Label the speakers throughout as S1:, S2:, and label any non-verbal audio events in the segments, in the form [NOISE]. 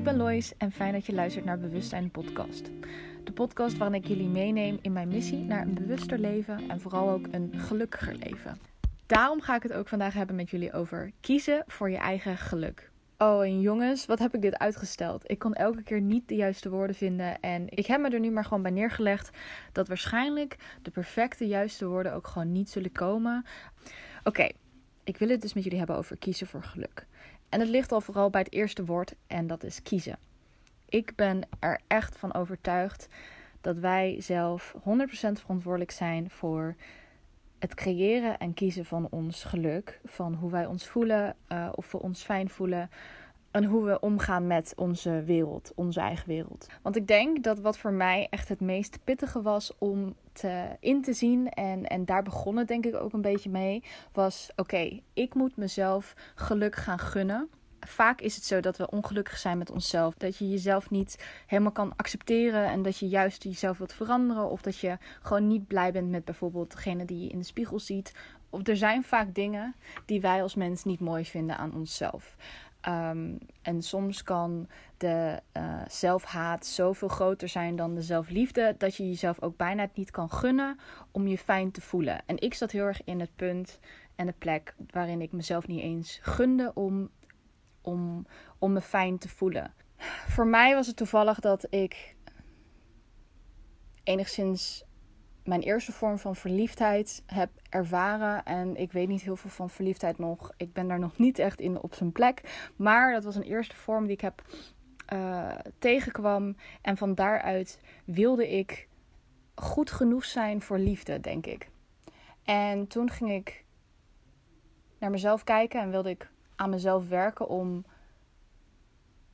S1: ik ben Lois en fijn dat je luistert naar Bewustzijn Podcast. De podcast waarin ik jullie meeneem in mijn missie naar een bewuster leven en vooral ook een gelukkiger leven. Daarom ga ik het ook vandaag hebben met jullie over kiezen voor je eigen geluk. Oh, en jongens, wat heb ik dit uitgesteld? Ik kon elke keer niet de juiste woorden vinden. En ik heb me er nu maar gewoon bij neergelegd dat waarschijnlijk de perfecte juiste woorden ook gewoon niet zullen komen. Oké, ik wil het dus met jullie hebben over kiezen voor geluk. En het ligt al vooral bij het eerste woord en dat is kiezen. Ik ben er echt van overtuigd dat wij zelf 100% verantwoordelijk zijn voor het creëren en kiezen van ons geluk. Van hoe wij ons voelen, uh, of we ons fijn voelen. En hoe we omgaan met onze wereld, onze eigen wereld. Want ik denk dat wat voor mij echt het meest pittige was om te, in te zien. En, en daar begon het denk ik ook een beetje mee. Was oké, ik moet mezelf geluk gaan gunnen vaak is het zo dat we ongelukkig zijn met onszelf. Dat je jezelf niet helemaal kan accepteren en dat je juist jezelf wilt veranderen. Of dat je gewoon niet blij bent met bijvoorbeeld degene die je in de spiegel ziet. Of er zijn vaak dingen die wij als mens niet mooi vinden aan onszelf. Um, en soms kan de uh, zelfhaat zoveel groter zijn dan de zelfliefde, dat je jezelf ook bijna niet kan gunnen om je fijn te voelen. En ik zat heel erg in het punt en de plek waarin ik mezelf niet eens gunde om om, om me fijn te voelen. Voor mij was het toevallig dat ik enigszins mijn eerste vorm van verliefdheid heb ervaren. En ik weet niet heel veel van verliefdheid nog. Ik ben daar nog niet echt in op zijn plek. Maar dat was een eerste vorm die ik heb uh, tegenkwam. En van daaruit wilde ik goed genoeg zijn voor liefde, denk ik. En toen ging ik naar mezelf kijken en wilde ik aan mezelf werken om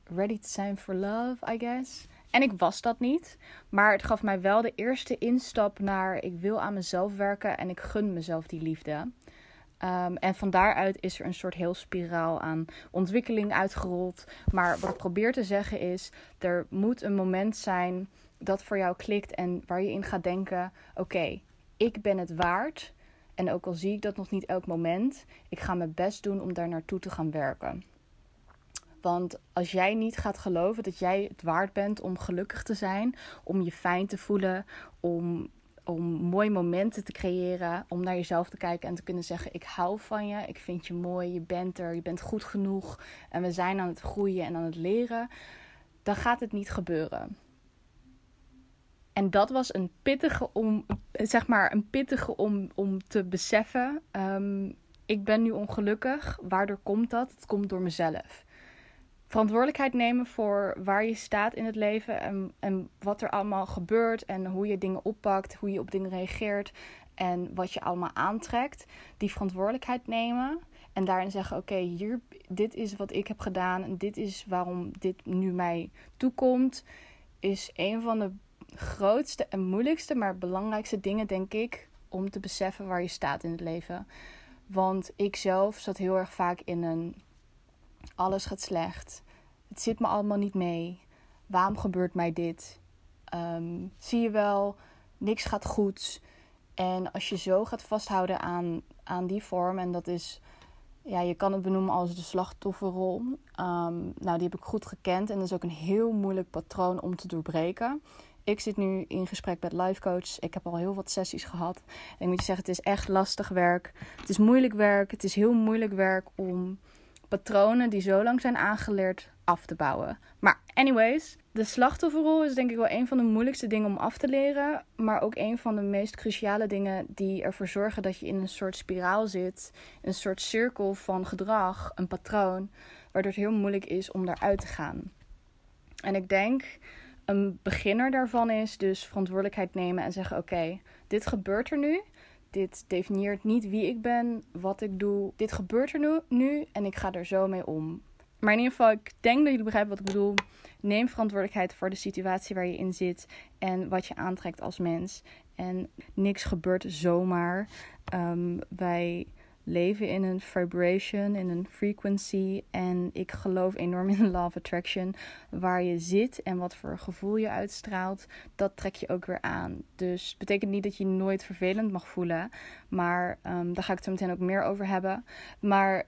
S1: ready to zijn for love, I guess. En ik was dat niet. Maar het gaf mij wel de eerste instap naar ik wil aan mezelf werken en ik gun mezelf die liefde. Um, en van daaruit is er een soort heel spiraal aan ontwikkeling uitgerold. Maar wat ik probeer te zeggen is: er moet een moment zijn dat voor jou klikt en waar je in gaat denken: oké, ik ben het waard en ook al zie ik dat nog niet elk moment, ik ga mijn best doen om daar naartoe te gaan werken. Want als jij niet gaat geloven dat jij het waard bent om gelukkig te zijn, om je fijn te voelen, om, om mooie momenten te creëren, om naar jezelf te kijken en te kunnen zeggen: Ik hou van je, ik vind je mooi, je bent er, je bent goed genoeg en we zijn aan het groeien en aan het leren, dan gaat het niet gebeuren. En dat was een pittige om, zeg maar, een pittige om, om te beseffen. Um, ik ben nu ongelukkig. Waardoor komt dat? Het komt door mezelf. Verantwoordelijkheid nemen voor waar je staat in het leven en, en wat er allemaal gebeurt en hoe je dingen oppakt, hoe je op dingen reageert en wat je allemaal aantrekt. Die verantwoordelijkheid nemen en daarin zeggen: Oké, hier, dit is wat ik heb gedaan en dit is waarom dit nu mij toekomt. Is een van de grootste en moeilijkste, maar belangrijkste dingen, denk ik, om te beseffen waar je staat in het leven. Want ik zelf zat heel erg vaak in een alles gaat slecht. Het zit me allemaal niet mee. Waarom gebeurt mij dit? Ehm, zie je wel, niks gaat goed. En als je zo gaat vasthouden aan, aan die vorm, en dat is, ja, je kan het benoemen als de slachtofferrol. Um, nou, die heb ik goed gekend en dat is ook een heel moeilijk patroon om te doorbreken. Ik zit nu in gesprek met life coach. Ik heb al heel wat sessies gehad. En ik moet je zeggen, het is echt lastig werk. Het is moeilijk werk. Het is heel moeilijk werk om patronen die zo lang zijn aangeleerd af te bouwen. Maar anyways, de slachtofferrol is denk ik wel een van de moeilijkste dingen om af te leren, maar ook een van de meest cruciale dingen die ervoor zorgen dat je in een soort spiraal zit, een soort cirkel van gedrag, een patroon, waardoor het heel moeilijk is om daaruit te gaan. En ik denk een beginner daarvan is dus verantwoordelijkheid nemen en zeggen: Oké, dit gebeurt er nu. Dit definieert niet wie ik ben, wat ik doe. Dit gebeurt er nu, nu en ik ga er zo mee om. Maar in ieder geval, ik denk dat jullie begrijpen wat ik bedoel. Neem verantwoordelijkheid voor de situatie waar je in zit en wat je aantrekt als mens. En niks gebeurt zomaar. Um, wij leven in een vibration, in een frequency. En ik geloof enorm in de [LAUGHS] law of attraction. Waar je zit en wat voor gevoel je uitstraalt, dat trek je ook weer aan. Dus betekent niet dat je nooit vervelend mag voelen. Maar um, daar ga ik het zo meteen ook meer over hebben. Maar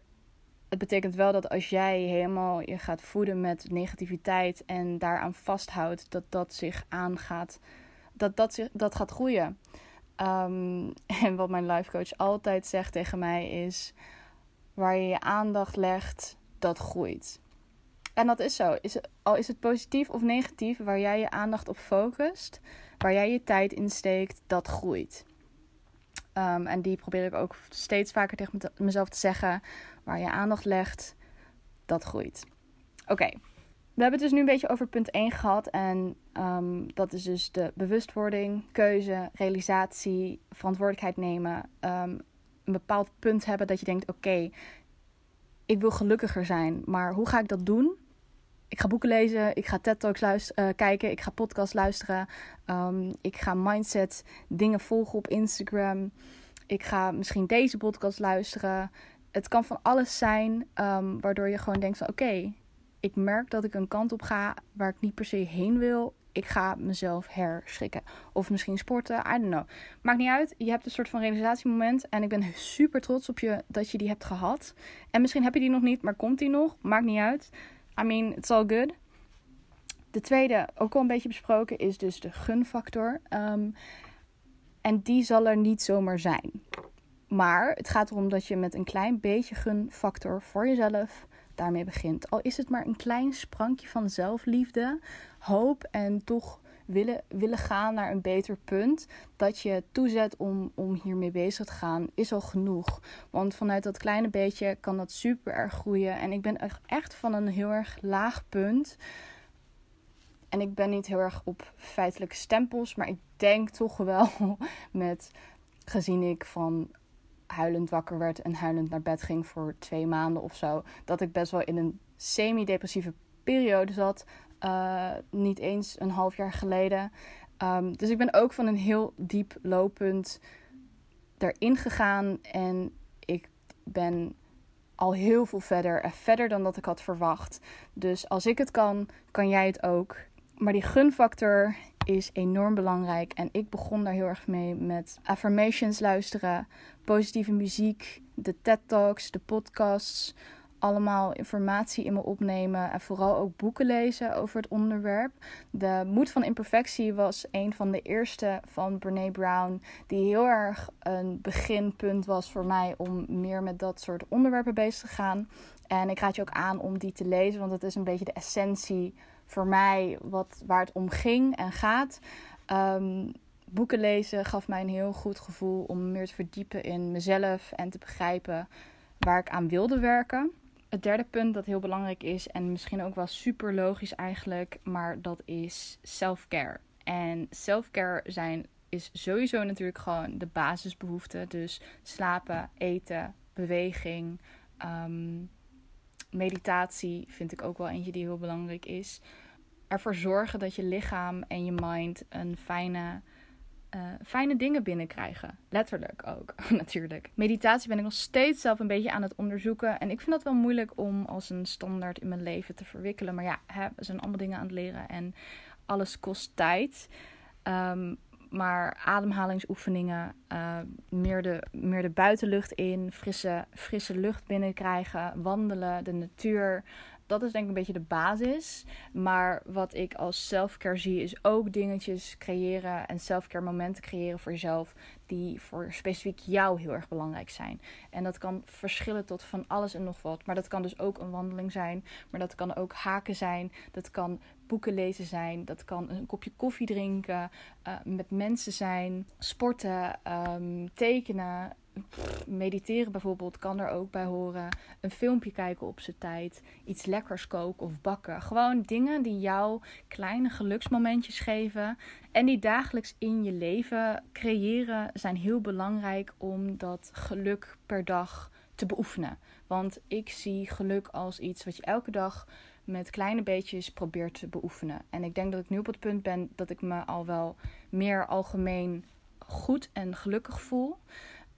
S1: het betekent wel dat als jij helemaal je gaat voeden met negativiteit en daaraan vasthoudt, dat dat zich aangaat, dat dat, zich, dat gaat groeien. Ehm, [LAUGHS] en wat mijn life coach altijd zegt tegen mij is: waar je je aandacht legt, dat groeit. En dat is zo. Is al is het positief of negatief, waar jij je aandacht op focust, waar jij je tijd in steekt, dat groeit. Ehm, en die probeer ik ook steeds vaker tegen mezelf te zeggen. Waar je aandacht legt, dat groeit. Oké, we hebben het dus nu een beetje over punt 1 gehad. En ehm, dat is dus de bewustwording, keuze, realisatie, verantwoordelijkheid nemen. Ehm, een bepaald punt hebben dat je denkt: oké, ik wil gelukkiger zijn. Maar hoe ga ik dat doen? Ik ga boeken lezen, ik ga TED Talks luisteren, uh, kijken, ik ga podcasts luisteren. Um, ik ga mindset dingen volgen op Instagram. Ik ga misschien deze podcast luisteren. Het kan van alles zijn waardoor je gewoon denkt van oké, ik merk dat ik een kant op ga waar ik niet per se heen wil. Ik ga mezelf herschikken. Of misschien sporten, I don't know. Maakt niet uit. Je hebt een soort van realisatiemoment. En ik ben super trots op je dat je die hebt gehad. En misschien heb je die nog niet, maar komt die nog? Maakt niet uit. I mean, it's all good. De tweede, ook al een beetje besproken, is dus de gunfactor. Um, en die zal er niet zomaar zijn. Maar het gaat erom dat je met een klein beetje gunfactor voor jezelf daarmee begint. Al is het maar een klein sprankje van zelfliefde, hoop en toch willen, willen gaan naar een beter punt. Dat je toezet om, om hiermee bezig te gaan, is al genoeg. Want vanuit dat kleine beetje kan dat super erg groeien. En ik ben echt van een heel erg laag punt. En ik ben niet heel erg op feitelijke stempels, maar ik denk toch wel [LAUGHS] met gezien ik van huilend wakker werd en huilend naar bed ging voor twee maanden of zo, dat ik best wel in een semi-depressieve periode zat. Uh, niet eens een half jaar geleden. Um, dus ik ben ook van een heel diep looppunt erin gegaan. En ik ben al heel veel verder. En verder dan dat ik had verwacht. Dus als ik het kan, kan jij het ook. Maar die gunfactor is enorm belangrijk. En ik begon daar heel erg mee met affirmations luisteren, positieve muziek, de TED Talks, de podcasts. Allemaal informatie in me opnemen en vooral ook boeken lezen over het onderwerp. De Moed van Imperfectie was een van de eerste van Brene Brown, die heel erg een beginpunt was voor mij om meer met dat soort onderwerpen bezig te gaan. En ik raad je ook aan om die te lezen, want het is een beetje de essentie voor mij wat, waar het om ging en gaat. Um, boeken lezen gaf mij een heel goed gevoel om meer te verdiepen in mezelf en te begrijpen waar ik aan wilde werken. Het derde punt dat heel belangrijk is en misschien ook wel super logisch eigenlijk, maar dat is self-care. En self-care zijn is sowieso natuurlijk gewoon de basisbehoeften. Dus slapen, eten, beweging, um, meditatie vind ik ook wel eentje die heel belangrijk is. Ervoor zorgen dat je lichaam en je mind een fijne, uh, fijne dingen binnenkrijgen. Letterlijk ook, [LAUGHS] natuurlijk. Meditatie ben ik nog steeds zelf een beetje aan het onderzoeken. En ik vind dat wel moeilijk om als een standaard in mijn leven te verwikkelen. Maar ja, hè, we zijn allemaal dingen aan het leren en alles kost tijd. Um, maar ademhalingsoefeningen, uh, meer, de, meer de buitenlucht in, frisse, frisse lucht binnenkrijgen, wandelen, de natuur. Dat is denk ik een beetje de basis. Maar wat ik als selfcare zie, is ook dingetjes creëren en selfcare momenten creëren voor jezelf. Die voor specifiek jou heel erg belangrijk zijn. En dat kan verschillen tot van alles en nog wat. Maar dat kan dus ook een wandeling zijn. Maar dat kan ook haken zijn. Dat kan boeken lezen zijn. Dat kan een kopje koffie drinken. Uh, met mensen zijn. Sporten. Um, tekenen. Mediteren bijvoorbeeld kan er ook bij horen. Een filmpje kijken op zijn tijd. Iets lekkers koken of bakken. Gewoon dingen die jou kleine geluksmomentjes geven. En die dagelijks in je leven creëren zijn heel belangrijk om dat geluk per dag te beoefenen. Want ik zie geluk als iets wat je elke dag met kleine beetjes probeer te beoefenen. En ik denk dat ik nu op het punt ben dat ik me al wel meer algemeen goed en gelukkig voel.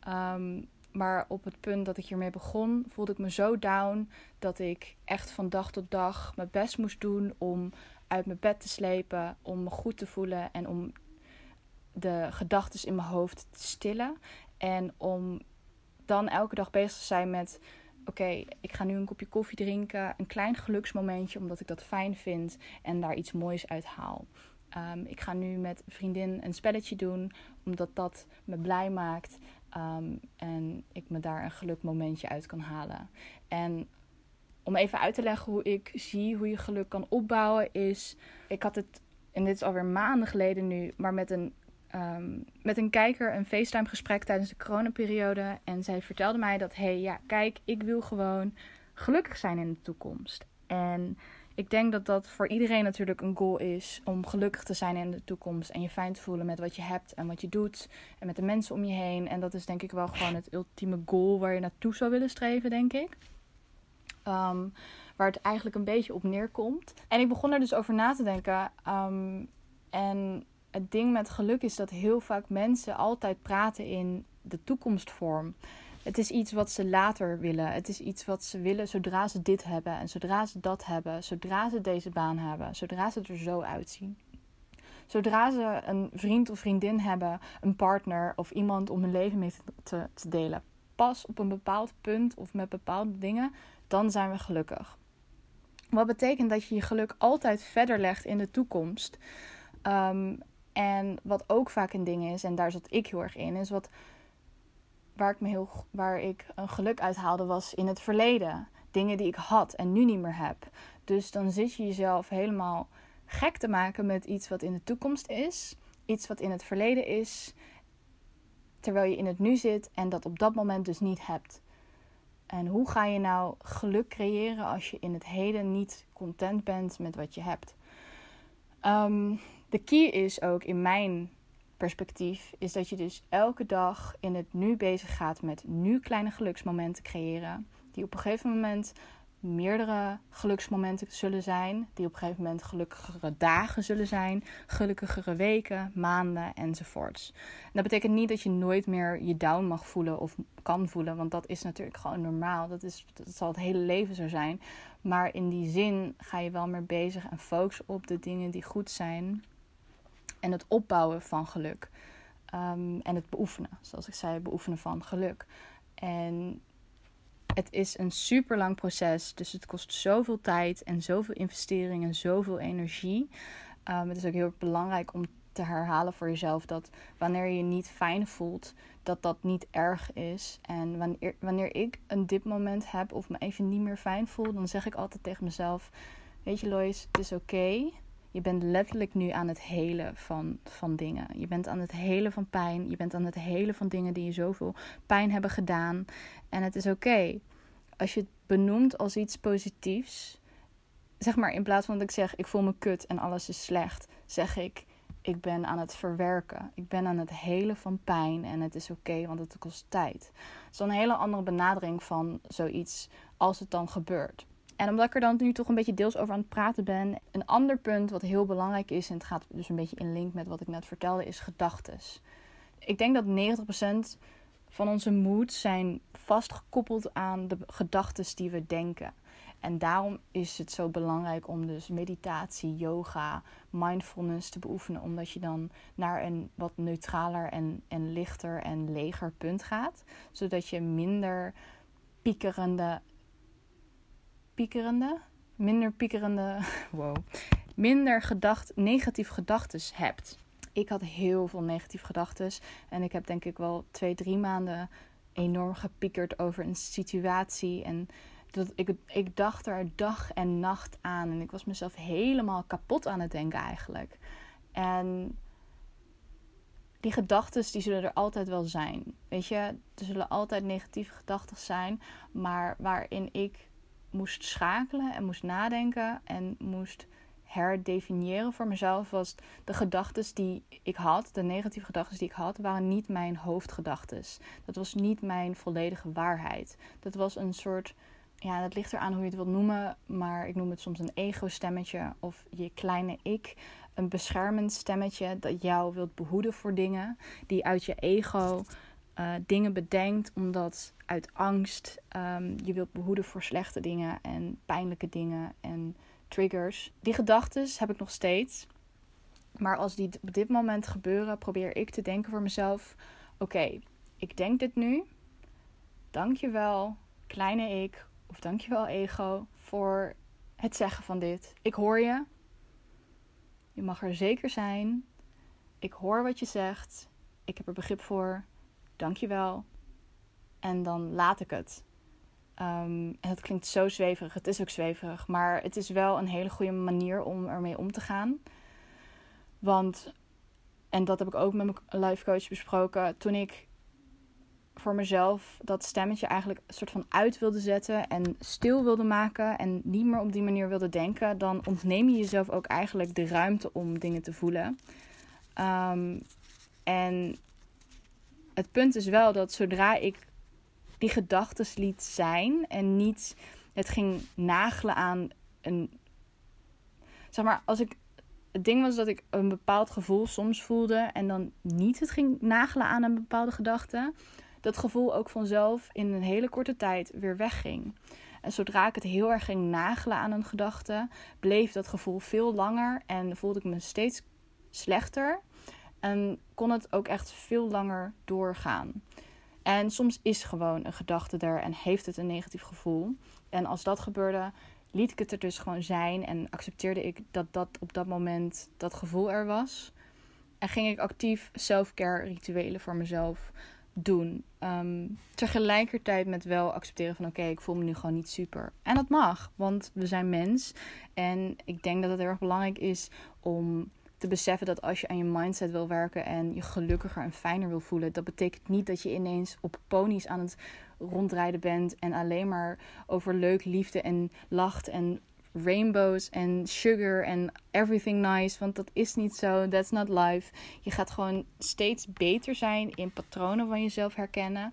S1: Um, maar op het punt dat ik hiermee begon, voelde ik me zo down dat ik echt van dag tot dag mijn best moest doen om uit mijn bed te slepen, om me goed te voelen en om de gedachten in mijn hoofd te stillen. En om dan elke dag bezig te zijn met oké, ik ga nu een kopje koffie drinken, een klein geluksmomentje omdat ik dat fijn vind en daar iets moois uit haal. Ehm, ik ga nu met een vriendin een spelletje doen omdat dat me blij maakt um, en ik me daar een gelukmomentje uit kan halen. En om even uit te leggen hoe ik zie hoe je geluk kan opbouwen, is. Ik had het, en dit is alweer maanden geleden nu, maar met een, um, met een kijker een FaceTime gesprek tijdens de coronaperiode. En zij vertelde mij dat, hé, hey, ja, kijk, ik wil gewoon gelukkig zijn in de toekomst. En ik denk dat dat voor iedereen natuurlijk een goal is om gelukkig te zijn in de toekomst en je fijn te voelen met wat je hebt en wat je doet en met de mensen om je heen. En dat is denk ik wel gewoon het ultieme goal waar je naartoe zou willen streven, denk ik. Ehm, waar het eigenlijk een beetje op neerkomt. En ik begon er dus over na te denken. Um, en het ding met geluk is dat heel vaak mensen altijd praten in de toekomstvorm. Het is iets wat ze later willen. Het is iets wat ze willen zodra ze dit hebben en zodra ze dat hebben, zodra ze deze baan hebben, zodra ze er zo uitzien. Zodra ze een vriend of vriendin hebben, een partner of iemand om hun leven mee te, delen. Pas op een bepaald punt of met bepaalde dingen dan zijn we gelukkig. Wat betekent dat je je geluk altijd verder legt in de toekomst. Um, en wat ook vaak een ding is, en daar zat ik heel erg in, is wat waar ik, me heel, waar ik een geluk uit haalde, was in het verleden. Dingen die ik had en nu niet meer heb. Dus dan zit je jezelf helemaal gek te maken met iets wat in de toekomst is, iets wat in het verleden is, terwijl je in het nu zit en dat op dat moment dus niet hebt. En hoe ga je nou geluk creëren als je in het heden niet content bent met wat je hebt? Um, de key is ook in mijn perspectief, is dat je dus elke dag in het nu bezig gaat met nu kleine geluksmomenten creëren. Die op een gegeven moment meerdere geluksmomenten zullen zijn, die op een gegeven moment gelukkigere dagen zullen zijn, gelukkigere weken, maanden enzovoorts. En dat betekent niet dat je nooit meer je down mag voelen of kan voelen, want dat is natuurlijk gewoon normaal. Dat, is, dat zal het hele leven zo zijn. Maar in die zin ga je wel meer bezig en focus op de dingen die goed zijn en het opbouwen van geluk. Um, en het beoefenen, zoals ik zei, beoefenen van geluk. En het is een super lang proces. Dus het kost zoveel tijd en zoveel investering en zoveel energie. Um, het is ook heel belangrijk om te herhalen voor jezelf dat wanneer je je niet fijn voelt, dat dat niet erg is. En wanneer, wanneer ik een dipmoment heb of me even niet meer fijn voel, dan zeg ik altijd tegen mezelf: Weet je, Lois, het is oké. Je bent letterlijk nu aan het helen van, van dingen. Je bent aan het helen van pijn. Je bent aan het helen van dingen die je zoveel pijn hebben gedaan. En het is oké. Als je het benoemt als iets positiefs. Zeg maar in plaats van dat ik zeg ik voel me kut en alles is slecht. Zeg ik ik ben aan het verwerken. Ik ben aan het helen van pijn en het is oké, want het kost tijd. Het is een hele andere benadering van zoiets als het dan gebeurt. En omdat ik er dan nu toch een beetje deels over aan het praten ben, een ander punt wat heel belangrijk is, en het gaat dus een beetje in link met wat ik net vertelde, is gedachtes. Ik denk dat 90% van onze moed zijn vastgekoppeld aan de gedachten die we denken. En daarom is het zo belangrijk om dus meditatie, yoga, mindfulness te beoefenen. Omdat je dan naar een wat neutraler en, en lichter en leger punt gaat. Zodat je minder piekerende piekerende, minder piekerende, [LAUGHS] wow, minder gedacht, negatief gedachten hebt. Ik had heel veel negatieve gedachten en ik heb denk ik wel twee, drie maanden enorm gepiekerd over een situatie en dat ik, ik dacht er dag en nacht aan en ik was mezelf helemaal kapot aan het denken eigenlijk. En die gedachten die zullen er altijd wel zijn. Weet je, er zullen altijd negatieve gedachten zijn, maar waarin ik moest schakelen en moest nadenken en moest herdefiniëren voor mezelf was de gedachten die ik had, de negatieve gedachten die ik had, waren niet mijn hoofdgedachten. Dat was niet mijn volledige waarheid. Dat was een soort, ja, dat ligt eraan hoe je het wilt noemen, maar ik noem het soms een ego-stemmetje of je kleine ik. Een beschermend stemmetje dat jou wilt behoeden voor dingen die uit je ego uh, dingen bedenkt omdat uit angst um, je wilt behoeden voor slechte dingen en pijnlijke dingen en triggers. Die gedachten heb ik nog steeds. Maar als die op dit moment gebeuren, probeer ik te denken voor mezelf: oké, ik denk dit nu. Dank je wel. kleine ik, of dankjewel ego, voor het zeggen van dit. Ik hoor je. Je mag er zeker zijn. Ik hoor wat je zegt. Ik heb er begrip voor. Dankjewel. En dan laat ik het. Um, en het klinkt zo zweverig. Het is ook zweverig. Maar het is wel een hele goede manier om ermee om te gaan. Want, en dat heb ik ook met mijn life coach besproken. Toen ik voor mezelf dat stemmetje eigenlijk een soort van uit wilde zetten en stil wilde maken en niet meer op die manier wilde denken, dan ontneem je jezelf ook eigenlijk de ruimte om dingen te voelen. Um, en het punt is wel dat zodra ik die gedachten liet zijn en niet het ging nagelen aan een. Zeg maar, als ik. Het ding was dat ik een bepaald gevoel soms voelde en dan niet het ging nagelen aan een bepaalde gedachte. Dat gevoel ook vanzelf in een hele korte tijd weer wegging. En zodra ik het heel erg ging nagelen aan een gedachte, bleef dat gevoel veel langer en voelde ik me steeds slechter. En kon het ook echt veel langer doorgaan. En soms is gewoon een gedachte er en heeft het een negatief gevoel. En als dat gebeurde, liet ik het er dus gewoon zijn en accepteerde ik dat dat op dat moment dat gevoel er was. En ging ik actief self-care rituelen voor mezelf doen. Ehm, tegelijkertijd met wel accepteren van oké, ik voel me nu gewoon niet super. En dat mag, want we zijn mens. En ik denk dat het erg belangrijk is om te beseffen dat als je aan je mindset wil werken en je gelukkiger en fijner wil voelen, dat betekent niet dat je ineens op ponies aan het rondrijden bent en alleen maar over leuk, liefde en lacht en rainbows en sugar en everything nice. Want dat is niet zo. That's not life. Je gaat gewoon steeds beter zijn in patronen van jezelf herkennen.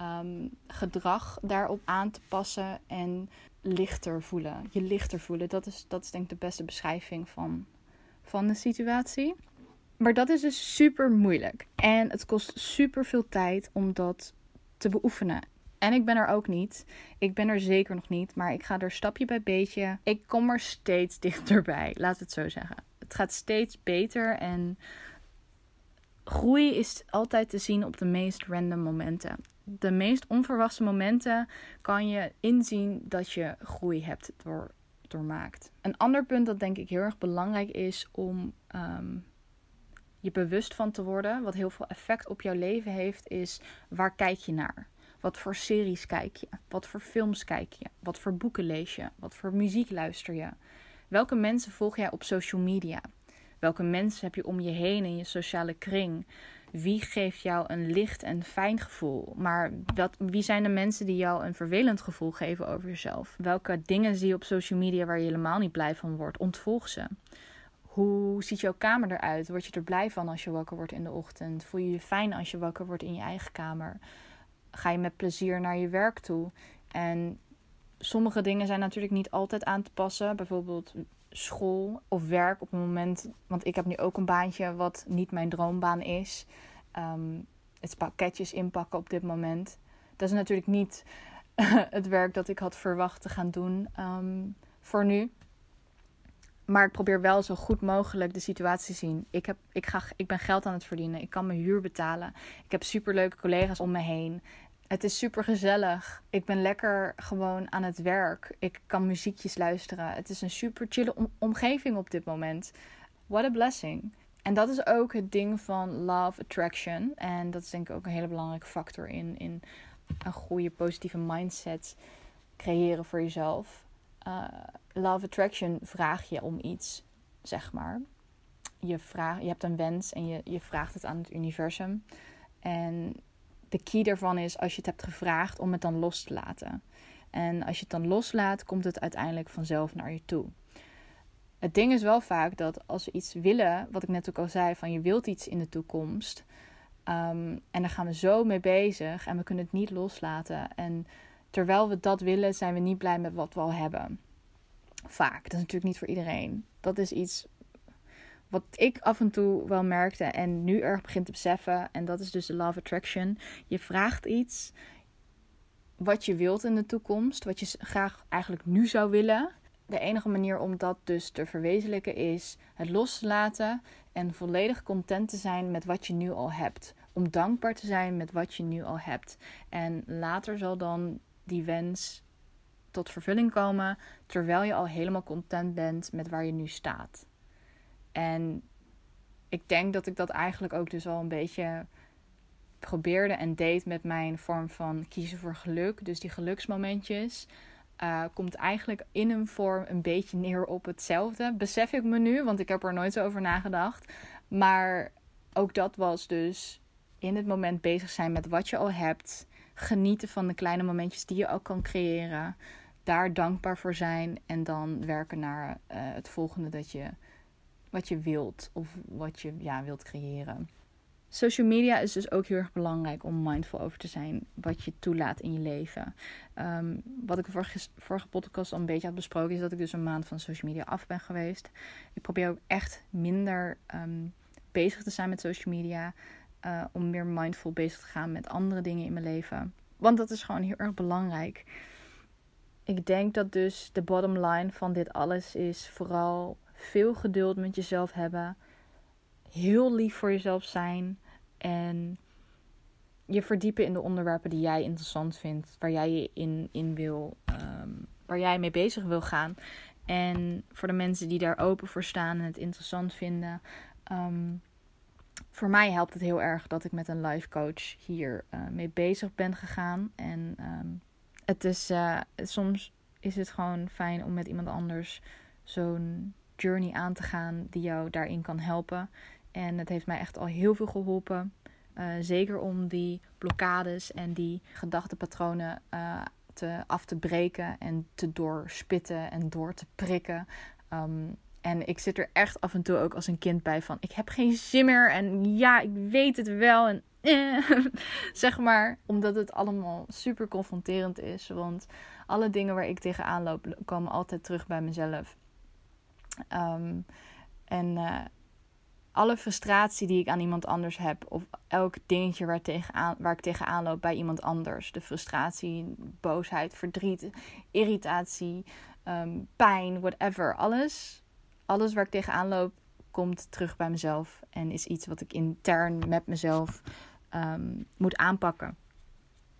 S1: Um, gedrag daarop aan te passen en lichter voelen. Je lichter voelen. Dat is, dat is denk ik de beste beschrijving van van de situatie. Maar dat is dus super moeilijk. En het kost super veel tijd om dat te beoefenen. En ik ben er ook niet. Ik ben er zeker nog niet. Maar ik ga er stapje bij beetje. Ik kom er steeds [LAUGHS] dichterbij. Laat het zo zeggen. Het gaat steeds beter. En groei is altijd te zien op de meest random momenten. De meest onverwachte momenten kan je inzien dat je groei hebt door doormaakt. Een ander punt dat denk ik heel erg belangrijk is om um, je bewust van te worden, wat heel veel effect op jouw leven heeft, is waar kijk je naar? Wat voor series kijk je? Wat voor films kijk je? Wat voor boeken lees je? Wat voor muziek luister je? Welke mensen volg jij op social media? Welke mensen heb je om je heen in je sociale kring? Wie geeft jou een licht en fijn gevoel? Maar wat, wie zijn de mensen die jou een vervelend gevoel geven over jezelf? Welke dingen zie je op social media waar je helemaal niet blij van wordt? Ontvolg ze. Hoe ziet jouw kamer eruit? Word je er blij van als je wakker wordt in de ochtend? Voel je je fijn als je wakker wordt in je eigen kamer? Ga je met plezier naar je werk toe? En sommige dingen zijn natuurlijk niet altijd aan te passen. Bijvoorbeeld school of werk op een moment. Want ik heb nu ook een baantje wat niet mijn droombaan is. Um, het pakketjes inpakken op dit moment. Dat is natuurlijk niet [LAUGHS] het werk dat ik had verwacht te gaan doen ehm, voor nu. Maar ik probeer wel zo goed mogelijk de situatie te zien. Ik, heb, ik, ga, ik ben geld aan het verdienen. Ik kan mijn huur betalen. Ik heb superleuke collega's om me heen. Het is super gezellig. Ik ben lekker gewoon aan het werk. Ik kan muziekjes luisteren. Het is een super chille omgeving op dit moment. What a blessing. En dat is ook het ding van love attraction. En dat is denk ik ook een hele belangrijke factor in, in een goede positieve mindset creëren voor jezelf. Uh, love attraction vraag je om iets, zeg maar. Je, vraag, je hebt een wens en je, je vraagt het aan het universum. En de key daarvan is als je het hebt gevraagd om het dan los te laten. En als je het dan loslaat, komt het uiteindelijk vanzelf naar je toe. Het ding is wel vaak dat als we iets willen, wat ik net ook al zei, van je wilt iets in de toekomst. Um, en daar gaan we zo mee bezig en we kunnen het niet loslaten. En terwijl we dat willen, zijn we niet blij met wat we al hebben. Vaak. Dat is natuurlijk niet voor iedereen. Dat is iets wat ik af en toe wel merkte en nu erg begint te beseffen. En dat is dus de love attraction. Je vraagt iets wat je wilt in de toekomst. Wat je graag eigenlijk nu zou willen. De enige manier om dat dus te verwezenlijken is het los te laten. En volledig content te zijn met wat je nu al hebt. Om dankbaar te zijn met wat je nu al hebt. En later zal dan die wens tot vervulling komen terwijl je al helemaal content bent met waar je nu staat. En ik denk dat ik dat eigenlijk ook dus al een beetje probeerde en deed met mijn vorm van kiezen voor geluk. Dus die geluksmomentjes. Uh, komt eigenlijk in een vorm een beetje neer op hetzelfde. Besef ik me nu, want ik heb er nooit zo over nagedacht. Maar ook dat was dus in het moment bezig zijn met wat je al hebt. Genieten van de kleine momentjes die je ook kan creëren. Daar dankbaar voor zijn. En dan werken naar uh, het volgende dat je wat je wilt. Of wat je ja, wilt creëren. Social media is dus ook heel erg belangrijk om mindful over te zijn wat je toelaat in je leven. Um, wat ik vorige, vorige podcast al een beetje had besproken, is dat ik dus een maand van social media af ben geweest. Ik probeer ook echt minder um, bezig te zijn met social media. Uh, om meer mindful bezig te gaan met andere dingen in mijn leven. Want dat is gewoon heel erg belangrijk. Ik denk dat dus de bottom line van dit alles is vooral veel geduld met jezelf hebben. Heel lief voor jezelf zijn. En je verdiepen in de onderwerpen die jij interessant vindt. Waar jij je in, in wil. Um, waar jij mee bezig wil gaan. En voor de mensen die daar open voor staan en het interessant vinden. Um, voor mij helpt het heel erg dat ik met een life coach hier uh, mee bezig ben gegaan. En um, het is uh, soms is het gewoon fijn om met iemand anders zo'n journey aan te gaan die jou daarin kan helpen. En het heeft mij echt al heel veel geholpen. Uh, zeker om die blokkades en die gedachtepatronen uh, te, af te breken en te doorspitten en door te prikken. Um, en ik zit er echt af en toe ook als een kind bij van: ik heb geen zin meer en ja, ik weet het wel. En eh, [LAUGHS] zeg maar, omdat het allemaal super confronterend is. Want alle dingen waar ik tegenaan loop, komen altijd terug bij mezelf. Um, en uh, alle frustratie die ik aan iemand anders heb, of elk dingetje waar, tegenaan, waar ik tegenaan loop bij iemand anders. De frustratie, boosheid, verdriet, irritatie, um, pijn, whatever. Alles, alles waar ik tegenaan loop, komt terug bij mezelf. En is iets wat ik intern met mezelf um, moet aanpakken.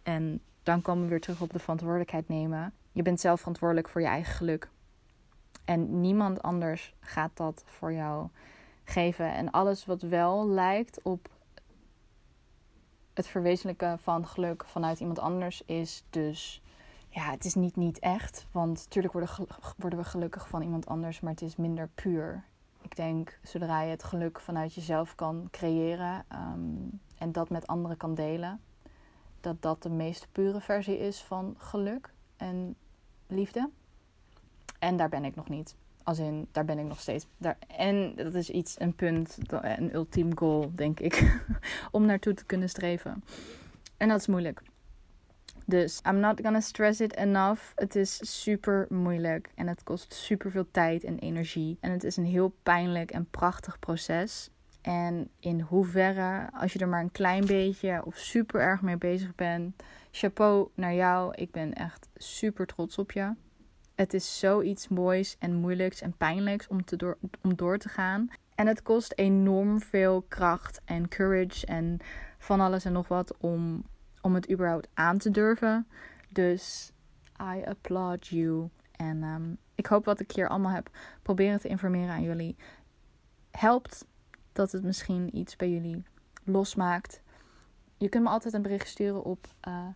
S1: En dan komen we weer terug op de verantwoordelijkheid nemen. Je bent zelf verantwoordelijk voor je eigen geluk. En niemand anders gaat dat voor jou geven. En alles wat wel lijkt op het verwezenlijken van geluk vanuit iemand anders is dus. Ja, het is niet niet echt. Want natuurlijk worden, worden we gelukkig van iemand anders, maar het is minder puur. Ik denk, zodra je het geluk vanuit jezelf kan creëren um, en dat met anderen kan delen, dat dat de meest pure versie is van geluk en liefde. En daar ben ik nog niet. Als in, daar ben ik nog steeds. Daar, en dat is iets, een punt, een ultiem goal, denk ik. [LAUGHS] om naartoe te kunnen streven. En dat is moeilijk. Dus I'm not gonna stress it enough. Het is super moeilijk en het kost super veel tijd en energie. En het is een heel pijnlijk en prachtig proces. En in hoeverre, als je er maar een klein beetje of super erg mee bezig bent, chapeau naar jou. Ik ben echt super trots op je. Het is zoiets moois en moeilijks en pijnlijks om, te door, om door te gaan. En het kost enorm veel kracht en courage en van alles en nog wat om, om het überhaupt aan te durven. Dus I applaud you. En um, ik hoop wat ik hier allemaal heb proberen te informeren aan jullie helpt. Dat het misschien iets bij jullie losmaakt. Je kunt me altijd een bericht sturen op uh,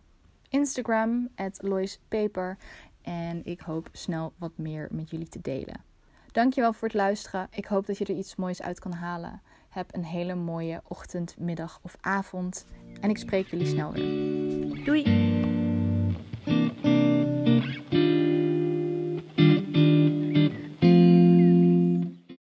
S1: Instagram, at Paper. En ik hoop snel wat meer met jullie te delen. Dankjewel voor het luisteren. Ik hoop dat je er iets moois uit kan halen. Heb een hele mooie ochtend, middag of avond. En ik spreek jullie snel weer. Doei!